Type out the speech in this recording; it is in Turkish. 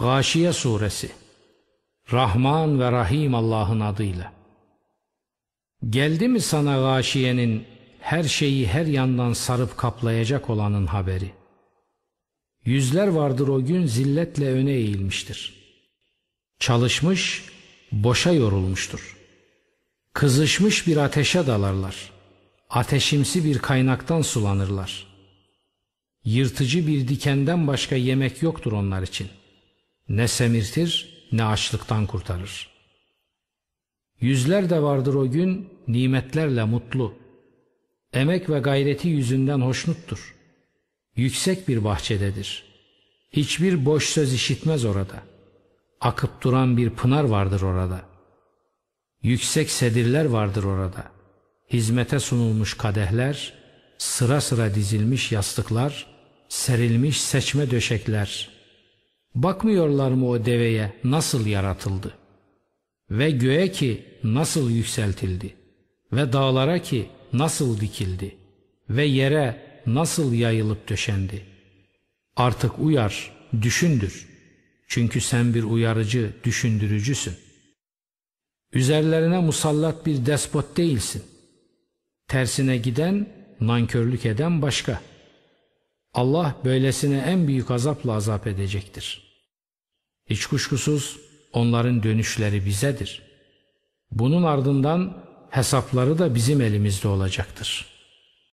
Gâşiye Suresi Rahman ve Rahim Allah'ın adıyla Geldi mi sana gâşiyenin her şeyi her yandan sarıp kaplayacak olanın haberi? Yüzler vardır o gün zilletle öne eğilmiştir. Çalışmış, boşa yorulmuştur. Kızışmış bir ateşe dalarlar. Ateşimsi bir kaynaktan sulanırlar. Yırtıcı bir dikenden başka yemek yoktur onlar için. Ne semirtir ne açlıktan kurtarır. Yüzler de vardır o gün nimetlerle mutlu. Emek ve gayreti yüzünden hoşnuttur. Yüksek bir bahçededir. Hiçbir boş söz işitmez orada. Akıp duran bir pınar vardır orada. Yüksek sedirler vardır orada. Hizmete sunulmuş kadehler, sıra sıra dizilmiş yastıklar, serilmiş seçme döşekler. Bakmıyorlar mı o deveye nasıl yaratıldı? Ve göğe ki nasıl yükseltildi? Ve dağlara ki nasıl dikildi? Ve yere nasıl yayılıp döşendi? Artık uyar, düşündür. Çünkü sen bir uyarıcı, düşündürücüsün. Üzerlerine musallat bir despot değilsin. Tersine giden, nankörlük eden başka. Allah böylesine en büyük azapla azap edecektir. Hiç kuşkusuz onların dönüşleri bizedir. Bunun ardından hesapları da bizim elimizde olacaktır.''